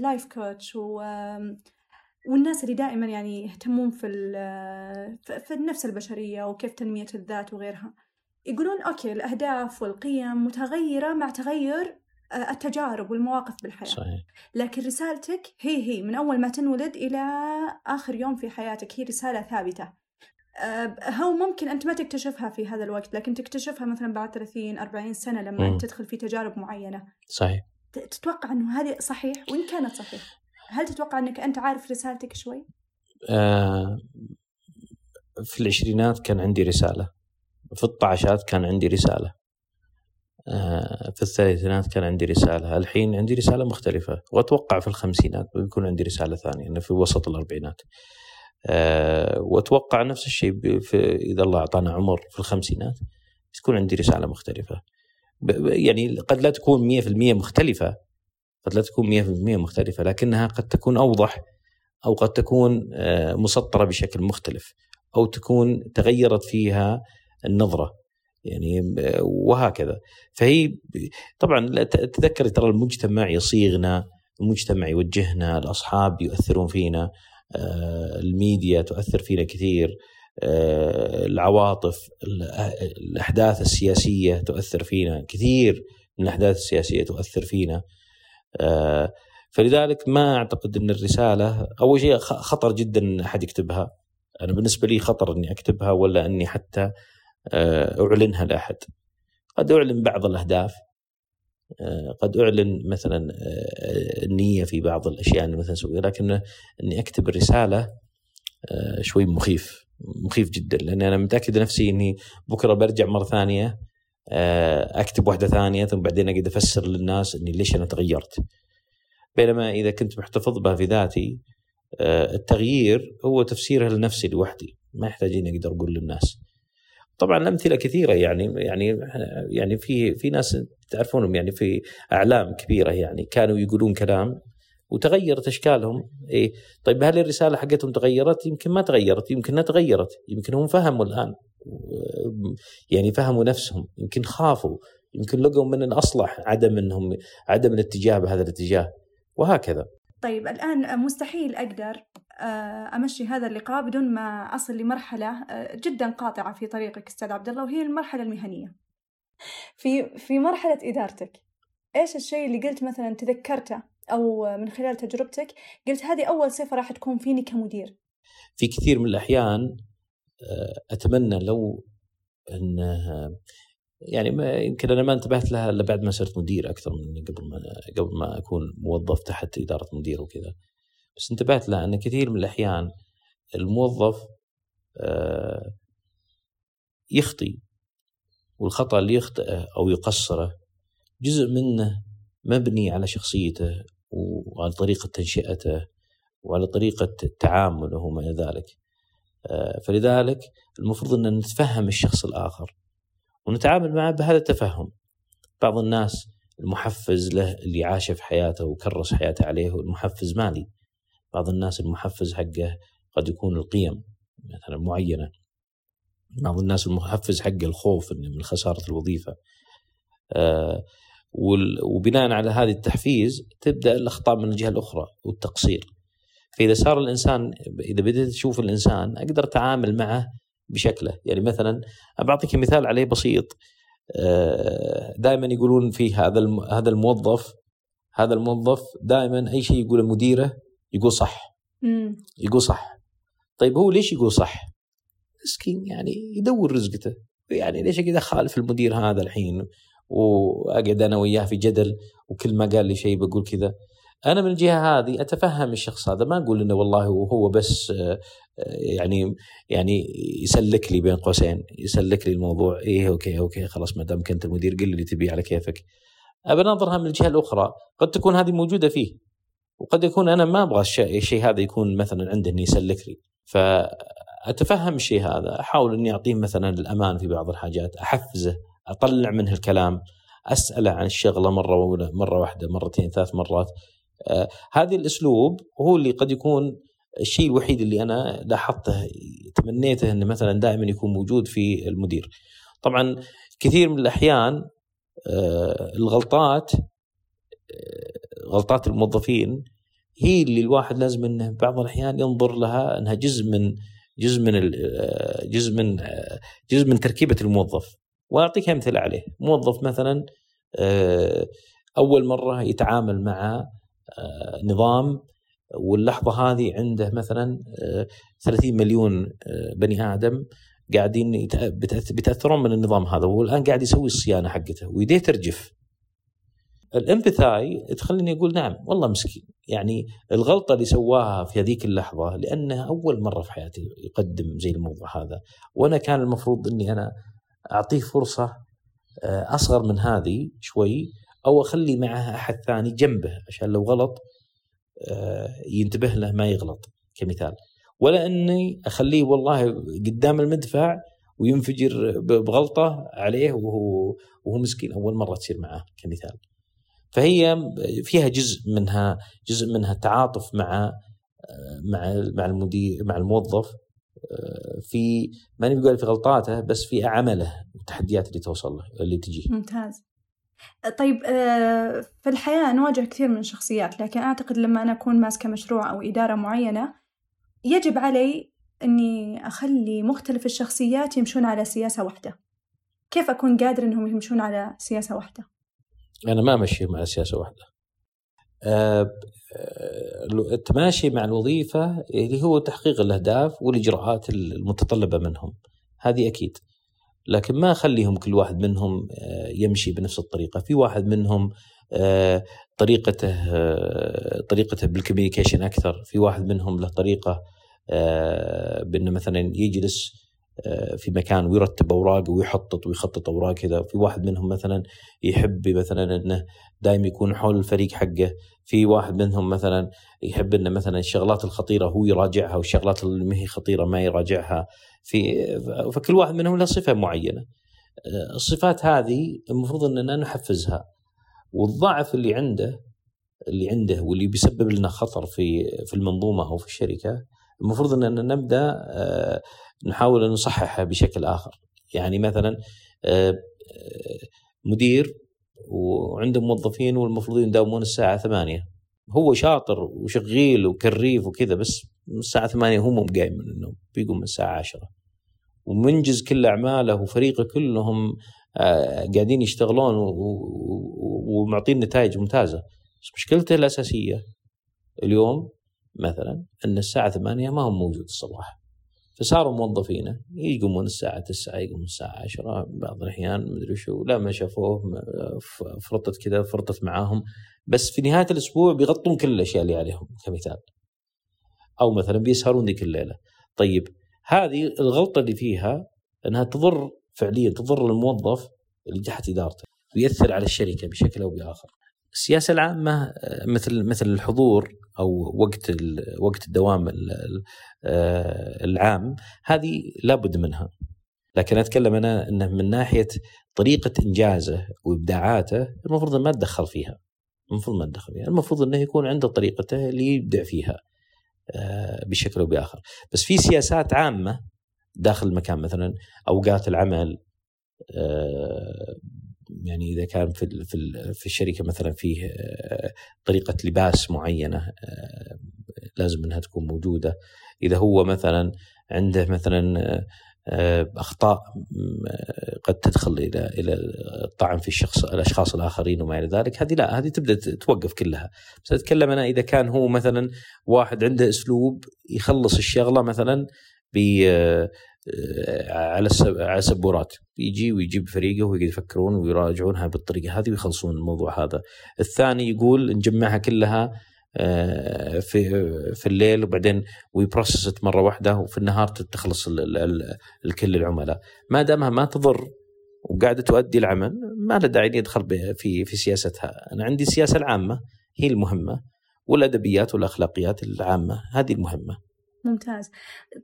S1: لايف آه، كوتش و والناس اللي دائما يعني يهتمون في في النفس البشرية وكيف تنمية الذات وغيرها يقولون أوكي الأهداف والقيم متغيرة مع تغير آه، التجارب والمواقف بالحياة. صحيح. لكن رسالتك هي هي من أول ما تنولد إلى آخر يوم في حياتك هي رسالة ثابتة. آه، هو ممكن أنت ما تكتشفها في هذا الوقت لكن تكتشفها مثلا بعد 30 40 سنة لما أنت تدخل في تجارب معينة.
S2: صحيح.
S1: تتوقع أنه هذه صحيح؟ وإن كانت صحيح هل تتوقع أنك أنت عارف رسالتك شوي؟
S2: آه في العشرينات كان عندي رسالة في الطعشات كان عندي رسالة. آه، في الثلاثينات كان عندي رسالة. الحين عندي رسالة مختلفة. وأتوقع في الخمسينات بيكون عندي رسالة ثانية أنه في وسط الأربعينات. آه، وأتوقع نفس الشيء في إذا الله أعطانا عمر في الخمسينات تكون عندي رسالة مختلفة. يعني قد لا تكون 100% مختلفة. قد لا تكون 100% مختلفة لكنها قد تكون أوضح أو قد تكون آه، مسطرة بشكل مختلف أو تكون تغيرت فيها النظرة. يعني وهكذا. فهي طبعا تذكر ترى المجتمع يصيغنا المجتمع يوجهنا الأصحاب يؤثرون فينا آه، الميديا تؤثر فينا كثير آه، العواطف الأحداث السياسية تؤثر فينا كثير من الأحداث السياسية تؤثر فينا. آه، فلذلك ما أعتقد أن الرسالة أول شيء خطر جدا أحد يكتبها. أنا بالنسبة لي خطر إني أكتبها ولا إني حتى أعلنها لأحد. قد أعلن بعض الأهداف. آه، قد أعلن مثلا آه، النية في بعض الأشياء اللي مثلا أسويها لكن أني أكتب الرسالة شوي مخيف مخيف جدا. لأني أنا متأكد نفسي أني بكرة برجع مرة ثانية أكتب واحدة ثانية ثم بعدين أقعد أفسر للناس أني ليش أنا تغيرت. بينما إذا كنت محتفظ بها في ذاتي التغيير هو تفسيرها لنفسي لوحدي. ما يحتاج إني أقدر أقول للناس. طبعا الامثله كثيرة يعني يعني يعني في في ناس تعرفونهم يعني في أعلام كبيرة يعني كانوا يقولون كلام وتغيرت أشكالهم إيه طيب هل الرسالة حقتهم تغيرت؟ يمكن ما تغيرت، يمكن ما تغيرت، يمكن هم فهموا الآن يعني فهموا نفسهم، يمكن خافوا، يمكن لقوا من الأصلح عدم إنهم عدم الاتجاه بهذا الاتجاه وهكذا.
S1: طيب الآن مستحيل أقدر أمشي هذا اللقاء بدون ما أصل لمرحلة آه، جدا قاطعة في طريقك أستاذ عبد الله وهي المرحلة المهنية في في مرحلة إدارتك إيش الشيء اللي قلت مثلا تذكرته أو من خلال تجربتك قلت هذه أول صفه راح تكون فيني كمدير
S2: في كثير من الأحيان آه، أتمنى لو أن يعني ما يمكن أنا ما انتبهت لها إلا بعد ما صرت مدير أكثر من قبل ما قبل ما أكون موظف تحت إدارة مدير وكذا. بس انتبهت لها أن كثير من الأحيان الموظف آه، يخطي والخطأ اللي يخطئه أو يقصره جزء منه مبني على شخصيته وعلى طريقة تنشئته وعلى طريقة تعامله وما إلى ذلك. آه، فلذلك المفروض أن نتفهم الشخص الآخر ونتعامل معه بهذا التفهم. بعض الناس المحفز له اللي عاشه في حياته وكرس حياته عليه المحفز مالي. بعض الناس المحفز حقه قد يكون القيم مثلا معينة. بعض الناس المحفز حقه الخوف من خسارة الوظيفة. آه وبناء على هذه التحفيز تبدأ الأخطاء من الجهة الأخرى والتقصير. فإذا صار الإنسان إذا بديت تشوف الإنسان أقدر أتعامل معه بشكله. يعني مثلا بعطيك مثال عليه بسيط. آه، دائما يقولون في هذا هذا الموظف هذا الموظف دائما أي شيء يقوله مديره يقول صح.
S1: مم.
S2: يقول صح. طيب هو ليش يقول صح؟ مسكين يعني يدور رزقته. يعني ليش اقعد اخالف المدير هذا الحين؟ وأقعد أنا وياه في جدل وكل ما قال لي شيء بقول كذا. أنا من الجهة هذه أتفهم الشخص هذا ما أقول إنه والله وهو بس يعني يعني يسلك لي بين قوسين يسلك لي الموضوع. إيه okay okay خلاص ما دام كنت المدير قل لي اللي تبيه على كيفك. أبى انظرها من الجهة الأخرى. قد تكون هذه موجودة فيه. وقد يكون أنا ما أبغى الشيء, هذا يكون مثلا عنده انه يسلك لي ف اتفهم الشيء هذا أحاول إني أعطيه مثلا الأمان في بعض الحاجات أحفزه أطلع منه الكلام أسأله عن الشغلة مرة مرة واحدة مرتين ثلاث مرات آه هذا الأسلوب هو اللي قد يكون الشيء الوحيد اللي أنا لاحظته تمنيته إنه مثلا دائما يكون موجود في المدير. طبعا كثير من الأحيان آه الغلطات غلطات الموظفين هي اللي الواحد لازم إنه بعض الأحيان ينظر لها إنها جزء من جزء من جزء من جزء من تركيبة الموظف. وأعطيك أمثلة عليه. موظف مثلا أول مرة يتعامل مع نظام واللحظة هذه عنده مثلا 30 آه، مليون بني آدم قاعدين بيتاثرون من النظام هذا والآن قاعد يسوي الصيانة حقته ويديه ترجف. الامبثاي تخليني أقول نعم والله مسكين يعني الغلطة اللي سواها في هذيك اللحظة لأنها أول مرة في حياتي يقدم زي الموضوع هذا وأنا كان المفروض إني أنا أعطيه فرصة آه، أصغر من هذه شوي أو أخلي معه أحد ثاني جنبه عشان لو غلط آه، ينتبه له ما يغلط كمثال ولا إني أخليه والله قدام المدفع وينفجر بغلطة عليه وهو وهو مسكين أول مرة تصير معاه كمثال. فهي فيها جزء منها جزء منها تعاطف مع مع مع المدير مع الموظف في ما نقول في غلطاته بس في عمله والتحديات اللي توصل له اللي تجي
S1: ممتاز. طيب في الحياة نواجه كثير من الشخصيات لكن أعتقد لما أنا أكون ماسكة مشروع أو إدارة معينة يجب علي أني أخلي مختلف الشخصيات يمشون على سياسة واحدة. كيف أكون قادر أنهم يمشون على سياسة واحدة؟
S2: أنا ما امشي مع سياسة واحدة. آه، التماشي مع الوظيفة اللي هو تحقيق الأهداف والإجراءات المتطلبة منهم. هذه أكيد. لكن ما أخليهم كل واحد منهم آه، يمشي بنفس الطريقة. في واحد منهم آه، طريقته طريقته بالكوميونيكيشن أكثر. في واحد منهم له طريقة بأنه مثلا يجلس آه، في مكان ويرتب اوراقه ويحطط ويخطط أوراق كذا. في واحد منهم مثلا يحب مثلا إنه دائما يكون حول الفريق حقه. في واحد منهم مثلا يحب إنه مثلا الشغلات الخطيرة هو يراجعها والشغلات اللي ما هي خطيرة ما يراجعها. في فكل واحد منهم له صفة معينة. آه، الصفات هذه المفروض اننا نحفزها والضعف اللي عنده اللي عنده واللي بيسبب لنا خطر في في المنظومة أو في الشركة المفروض اننا نبدأ آه، نحاول أن نصححها بشكل آخر. يعني مثلا آه، آه، مدير وعنده موظفين والمفروض يداومون الساعة 8 هو شاطر وشغيل وكريف وكذا بس الساعة 8 هو مو قايم من النوم بيقوم من الساعة 10 ومنجز كل أعماله وفريقه كلهم قاعدين يشتغلون ومعطين نتائج ممتازة. بس مشكلته الأساسية اليوم مثلا أن الساعة 8 ما هو موجود الصباح. فصاروا موظفينه يقومون الساعة 9 يقومون الساعة 10 بعض الأحيان مدري شو لا ما شافوه فرطت كذا فرطت معاهم. بس في نهاية الأسبوع بيغطون كل الأشياء اللي عليهم كمثال. أو مثلا بيسهرون ذيك الليلة. طيب هذه الغلطة اللي فيها أنها تضر فعليا تضر الموظف اللي تحت إدارته ويأثر على الشركة بشكل أو بآخر. السياسة العامة مثل مثل الحضور أو وقت وقت الدوام آه، العام هذه لابد منها. لكن أتكلم أنا إنه من ناحية طريقة إنجازه وإبداعاته المفروض ما اتدخل فيها. المفروض ما اتدخل فيها. المفروض إنه يكون عنده طريقته اللي يبدع فيها آه، بشكل أو بآخر. بس في سياسات عامة داخل المكان مثلا أوقات العمل آه، يعني إذا كان في في في الشركة مثلا فيه آه، طريقة لباس معينة آه، لازم إنها تكون موجودة. إذا هو مثلا عنده مثلا آه، أخطاء قد تدخل إلى إلى الطعن في الشخص الأشخاص الآخرين وما إلى ذلك هذه لا هذه تبدأ توقف كلها. بس أتكلم أنا إذا كان هو مثلا واحد عنده أسلوب يخلص الشغلة مثلا على السبورات يجي ويجيب فريقه ويقعد يفكرون ويراجعونها بالطريقة هذه ويخلصون الموضوع هذا. الثاني يقول نجمعها كلها آه، في في الليل وبعدين وي process it مرة واحدة وفي النهار تخلص الكل العملاء. ما دامها ما تضر وقاعدة تؤدي العمل ما له داعي يدخل في في سياستها، أنا عندي السياسة العامة هي المهمة والأدبيات والأخلاقيات العامة هذه المهمة.
S1: ممتاز.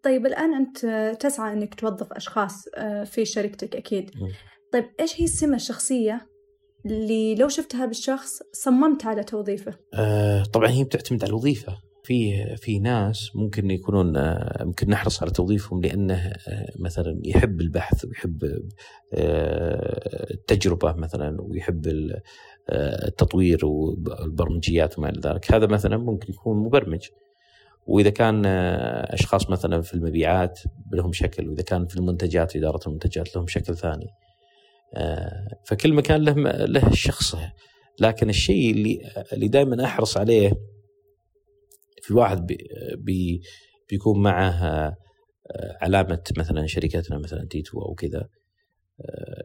S1: طيب الآن أنت تسعى أنك توظف أشخاص آه، في شركتك أكيد. طيب إيش هي السمة الشخصية اللي لو شفتها بالشخص صممت على توظيفه؟
S2: آه طبعا هي بتعتمد على الوظيفة. في في ناس ممكن يكونون آه، ممكن نحرص على توظيفهم لأنه آه، مثلا يحب البحث ويحب التجربة مثلا ويحب التطوير والبرمجيات وما إلى ذلك. هذا مثلا ممكن يكون مبرمج. وإذا كان آه، أشخاص مثلا في المبيعات لهم شكل وإذا كان في المنتجات إدارة المنتجات لهم شكل ثاني آه، فكل مكان له له شخصه. لكن الشيء اللي اللي دائما أحرص عليه في واحد بي بي بيكون معه آه، علامة مثلا شركتنا مثلا تيتو أو كذا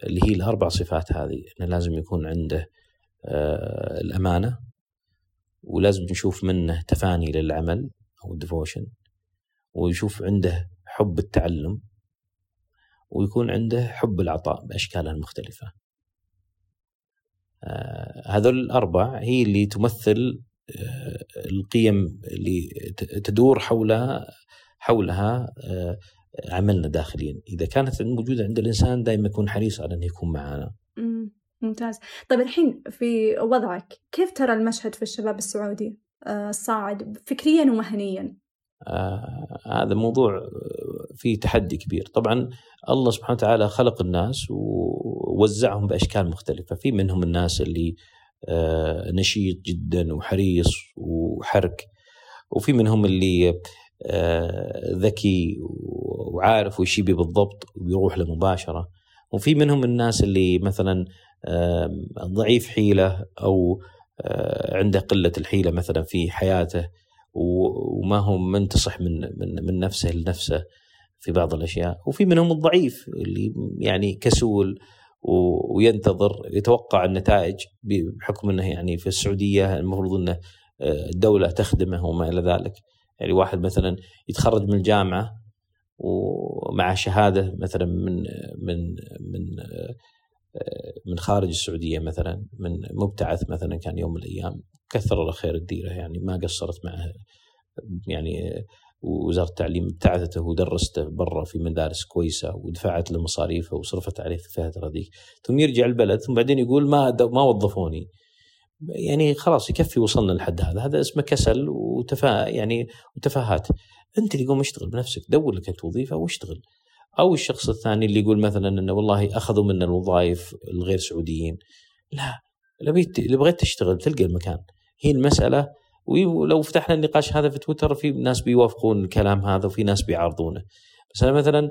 S2: اللي هي الأربع صفات هذه. انه لازم يكون عنده الأمانة ولازم نشوف منه تفاني للعمل. أو ال devotion ويشوف عنده حب التعلم ويكون عنده حب العطاء باشكالها المختلفه. آه هذول الأربع هي اللي تمثل آه القيم اللي تدور حولها حولها آه عملنا داخليا، إذا كانت موجودة عند الإنسان دائما يكون حريص على انه يكون معنا.
S1: ممتاز، طيب الحين في وضعك كيف ترى المشهد في الشباب السعودي؟ آه، فكريا ومهنيا.
S2: آه هذا موضوع آه، فيه تحدي كبير. طبعا الله سبحانه وتعالى خلق الناس ووزعهم بأشكال مختلفة. في منهم الناس اللي آه نشيط جدا وحريص وحرك وفي منهم اللي آه ذكي وعارف وش يبي بالضبط ويروح له مباشرة وفي منهم الناس اللي مثلا ضعيف حيلة أو عنده قلة الحيلة مثلا في حياته وما هو منتصح من من من نفسه لنفسه في بعض الأشياء. وفي منهم الضعيف اللي يعني كسول وينتظر يتوقع النتائج بحكم إنه يعني في السعودية المفروض إنه آه، الدولة تخدمه وما إلى ذلك. يعني واحد مثلا يتخرج من الجامعة ومع شهادة مثلا من من من آه، من خارج السعودية مثلا من مبتعث مثلا كان يوم من الأيام كثر الله خير الديرة يعني ما قصرت معه. يعني وزارة التعليم ابتعثته ودرسته برا في مدارس كويسة ودفعت له مصاريفه وصرفت عليه في الفترة ذيك ثم يرجع البلد ثم بعدين يقول ما ما وظفوني. يعني خلاص يكفي وصلنا لحد هذا. هذا اسمه كسل وتفا يعني وتفاهات. أنت اللي قوم اشتغل بنفسك دور لك انت وظيفه واشتغل. أو الشخص الثاني اللي يقول مثلا إنه والله أخذوا منا الوظائف الغير سعوديين. لا اللي بغيت تشتغل تلقى المكان. هي المسألة ولو فتحنا النقاش هذا في تويتر في ناس بيوافقون الكلام هذا وفي ناس بيعارضونه. بس أنا مثلا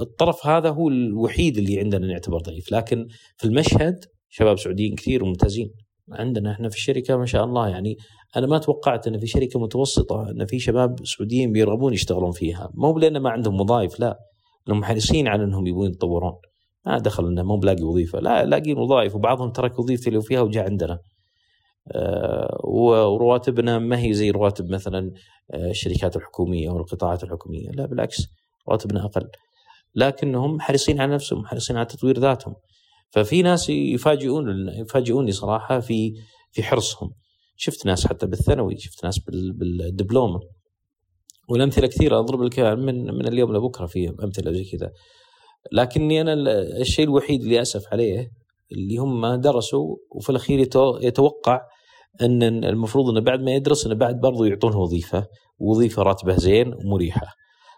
S2: الطرف هذا هو الوحيد اللي عندنا نعتبر ضعيف. لكن في المشهد شباب سعوديين كثير وممتازين. عندنا إحنا في الشركة ما شاء الله. يعني أنا ما توقعت إن في شركة متوسطة إن في شباب سعوديين بيرغبون يشتغلون فيها. مو لأن ما عندهم وظائف لا. انهم حريصين على إنهم يبون يتطورون. ما دخل إنه مو بلاقي وظيفة. لا لاقين وظائف وبعضهم ترك وظيفته اللي فيها وجاء عندنا. آه ورواتبنا ما هي زي رواتب مثلا آه الشركات الحكومية أو القطاعات الحكومية. لا بالعكس رواتبنا أقل. لكنهم حريصين على نفسهم حريصين على تطوير ذاتهم. ففي ناس يفاجئون يفاجئوني صراحة في في حرصهم. شفت ناس حتى بالثانوي شفت ناس بالدبلومة. والأمثلة كثيرة أضرب لك من من اليوم لبكرة في أمثلة زي كذا. لكني أنا الشيء الوحيد اللي أسف عليه اللي هم درسوا وفي الأخير يتوقع أن المفروض أنه بعد ما يدرس أنه بعد برضه يعطونه وظيفة وظيفه راتبة زين ومريحة.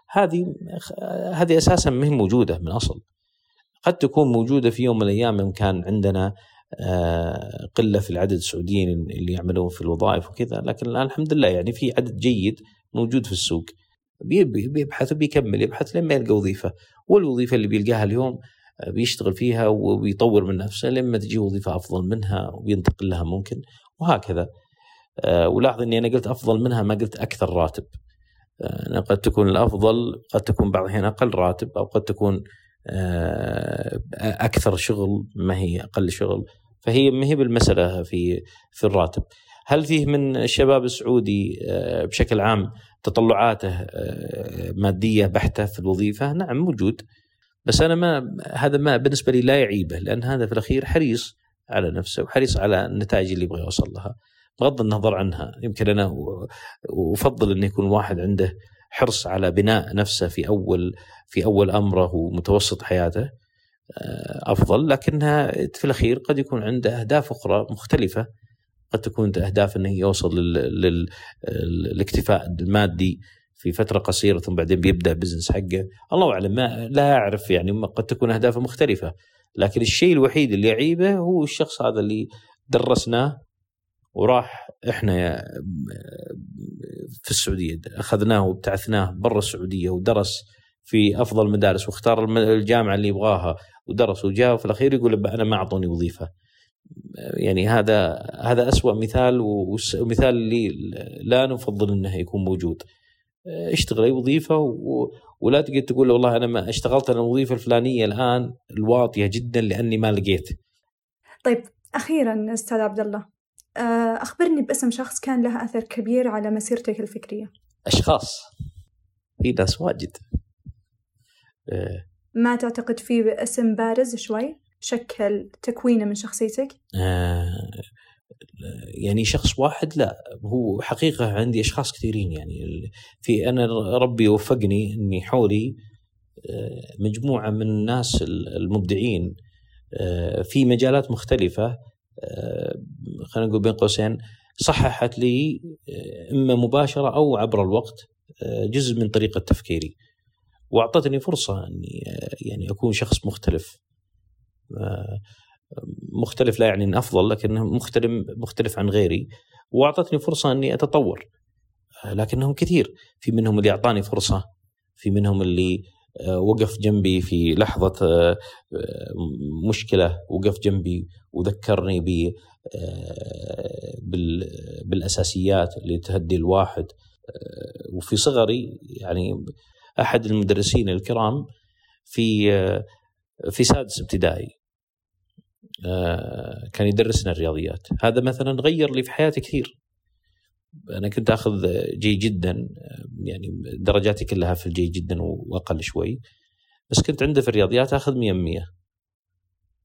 S2: هذه هذه أساسا ما هي موجودة من أصل. قد تكون موجودة في يوم من الأيام إن كان عندنا آه، قلة في العدد السعوديين اللي يعملون في الوظائف وكذا لكن الآن الحمد لله يعني في عدد جيد موجود في السوق. بيبحث وبيكمل يبحث لما يلقى وظيفة. والوظيفة اللي بيلقاها اليوم آه، بيشتغل فيها وبيطور من نفسه لما تجي وظيفة أفضل منها وبينتقل لها ممكن وهكذا. آه، ولاحظ إني أنا قلت أفضل منها ما قلت أكثر راتب. قد تكون الأفضل قد تكون بعض الأحيان أقل راتب أو قد تكون أكثر شغل ما هي أقل شغل. فهي ما هي بالمسألة في في الراتب. هل فيه من الشباب السعودي آه، بشكل عام تطلعاته آه، مادية بحتة في الوظيفة؟ نعم موجود. بس أنا ما هذا ما بالنسبة لي لا يعيبه لأن هذا في الأخير حريص على نفسه وحريص على النتائج اللي يبغى يوصل لها بغض النظر عنها. يمكن أنا أفضل انه يكون واحد عنده حرص على بناء نفسه في أول في أول أمره ومتوسط حياته آه، أفضل لكنها في الأخير قد يكون عنده أهداف أخرى مختلفة. قد تكون أهداف إنه يوصل للاكتفاء المادي في فترة قصيرة ثم بعدين بيبدأ بزنس حقه. الله أعلم ما لا أعرف يعني قد تكون أهدافه مختلفة. لكن الشيء الوحيد اللي يعيبه هو الشخص هذا اللي درسناه وراح إحنا في السعودية أخذناه وابتعثناه برا السعودية ودرس في أفضل مدارس واختار الجامعة اللي يبغاها ودرس وجاء وفي الأخير يقول أنا ما أعطوني وظيفة. يعني هذا هذا اسوء مثال ومثال اللي لا نفضل إنه يكون موجود. اشتغل أي وظيفة ولا تقدر تقول والله أنا ما اشتغلت أنا الوظيفة الفلانية الآن الواطية جدا لأني ما لقيت.
S1: طيب أخيرا أستاذ عبد الله آه، أخبرني باسم شخص كان له أثر كبير على مسيرتك الفكرية.
S2: أشخاص في ناس واجد.
S1: آه. ما تعتقد في اسم بارز شوي شكل تكوينه من شخصيتك؟ آه
S2: يعني شخص واحد لا هو حقيقة عندي أشخاص كثيرين يعني في أنا ربي وفقني أني حولي آه، مجموعة من الناس المبدعين آه، في مجالات مختلفة خلينا نقول بين قوسين صححت لي إما مباشرة أو عبر الوقت جزء من طريقة تفكيري. وأعطتني فرصة أني يعني أكون شخص مختلف. مختلف لا يعني أفضل لكنه مختلف مختلف عن غيري. وأعطتني فرصة أني أتطور لكنهم كثير. في منهم اللي أعطاني فرصة في منهم اللي وقف جنبي في لحظة مشكلة وقف جنبي وذكرني ب بالأساسيات اللي تهدي الواحد وفي صغري يعني أحد المدرسين الكرام في في سادس ابتدائي آه، كان يدرسنا الرياضيات. هذا مثلا غير لي في حياتي كثير. أنا كنت آخذ جيد جدا يعني درجاتي كلها في الجيد جدا وأقل شوي. بس كنت عنده في الرياضيات آخذ 100 100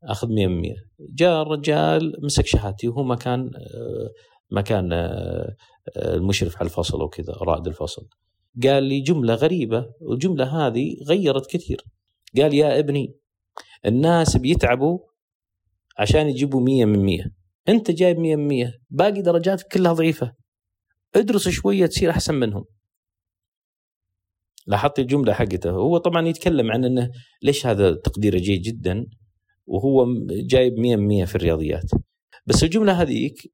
S2: آخذ 100 100 جاء الرجال مسك شهادتي وهو ما كان ما كان المشرف على الفصل وكذا رائد الفصل. قال لي جملة غريبة والجملة هذه غيرت كثير. قال يا ابني الناس بيتعبوا عشان يجيبوا مية من مية. أنت جايب مية من مية. باقي درجاتك كلها ضعيفة. ادرس شوية تصير أحسن منهم. لاحظت الجملة حقته. هو طبعا يتكلم عن أنه ليش هذا تقديره جيد جدا؟ وهو جايب مية من مية في الرياضيات. بس الجملة هذيك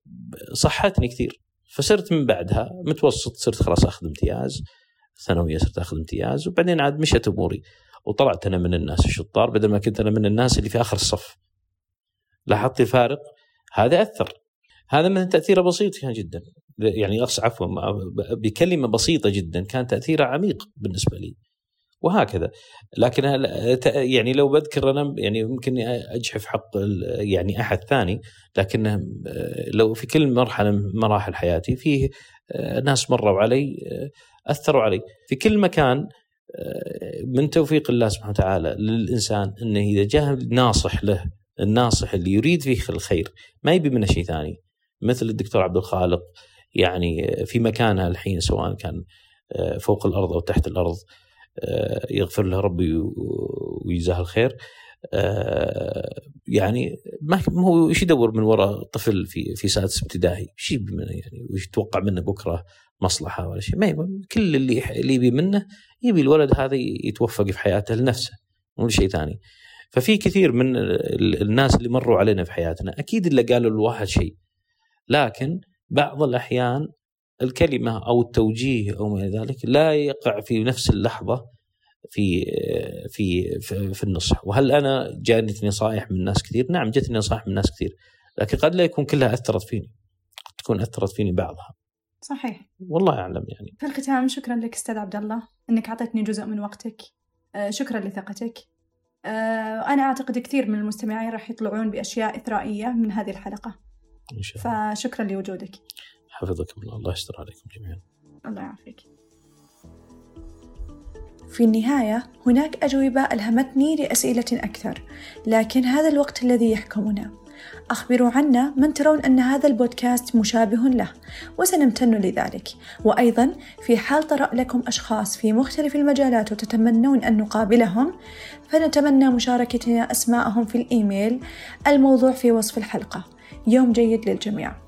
S2: صحتني كثير. فصرت من بعدها متوسط صرت خلاص أخذ امتياز. ثانوية صرت أخذ امتياز. وبعدين عاد مشت أموري. وطلعت أنا من الناس الشطار بدل ما كنت أنا من الناس اللي في آخر الصف. لاحظت الفارق؟ هذا اثر هذا من تأثيره بسيط كان جدا. يعني عفوا بكلمة بسيطة جدا كان تأثيره عميق بالنسبة لي. وهكذا. لكن يعني لو بذكر أنا يعني يمكن أجحف حق يعني أحد ثاني لكن لو في كل مرحلة من مراحل حياتي فيه ناس مروا علي أثروا علي. في كل مكان من توفيق الله سبحانه وتعالى للإنسان إنه إذا جاء ناصح له الناصح اللي يريد فيه الخير ما يبي منه شيء ثاني. مثل الدكتور عبد الخالق يعني في مكانها الحين سواء كان آه، فوق الأرض أو تحت الأرض آه، يغفر له ربي ويجزاه الخير. يعني ما هو إيش يدور من وراء طفل في في سادس ابتدائي؟ إيش منه يعني؟ وش يتوقع منه بكرة مصلحة ولا شيء؟ ما كل اللي اللي يبي منه يبي الولد هذا يتوفق في حياته لنفسه مو لشيء ثاني. ففي كثير من الناس اللي مروا علينا في حياتنا أكيد اللي قالوا الواحد شيء. لكن بعض الأحيان الكلمة أو التوجيه أو ما ذلك لا يقع في نفس اللحظة في في في, في النصح. وهل أنا جانتني نصائح من ناس كثير؟ نعم جتني نصائح من ناس كثير. لكن قد لا يكون كلها أثرت فيني. قد تكون أثرت فيني بعضها.
S1: صحيح.
S2: والله أعلم يعني.
S1: في الختام شكرا لك أستاذ عبد الله إنك أعطيتني جزء من وقتك. آه، شكرا لثقتك. آه، أنا أعتقد كثير من المستمعين راح يطلعون بأشياء إثرائية من هذه الحلقة. إن شاء الله. فشكرا لوجودك.
S2: حفظكم الله. الله يستر عليكم جميعا.
S1: الله يعافيك. في النهاية هناك أجوبة ألهمتني لأسئلة أكثر، لكن هذا الوقت الذي يحكمنا، أخبروا عنا من ترون أن هذا البودكاست مشابه له وسنمتن لذلك. وأيضا في حال طرأ لكم أشخاص في مختلف المجالات وتتمنون أن نقابلهم فنتمنى مشاركتنا أسماءهم في الإيميل. الموضوع في وصف الحلقة. يوم جيد للجميع.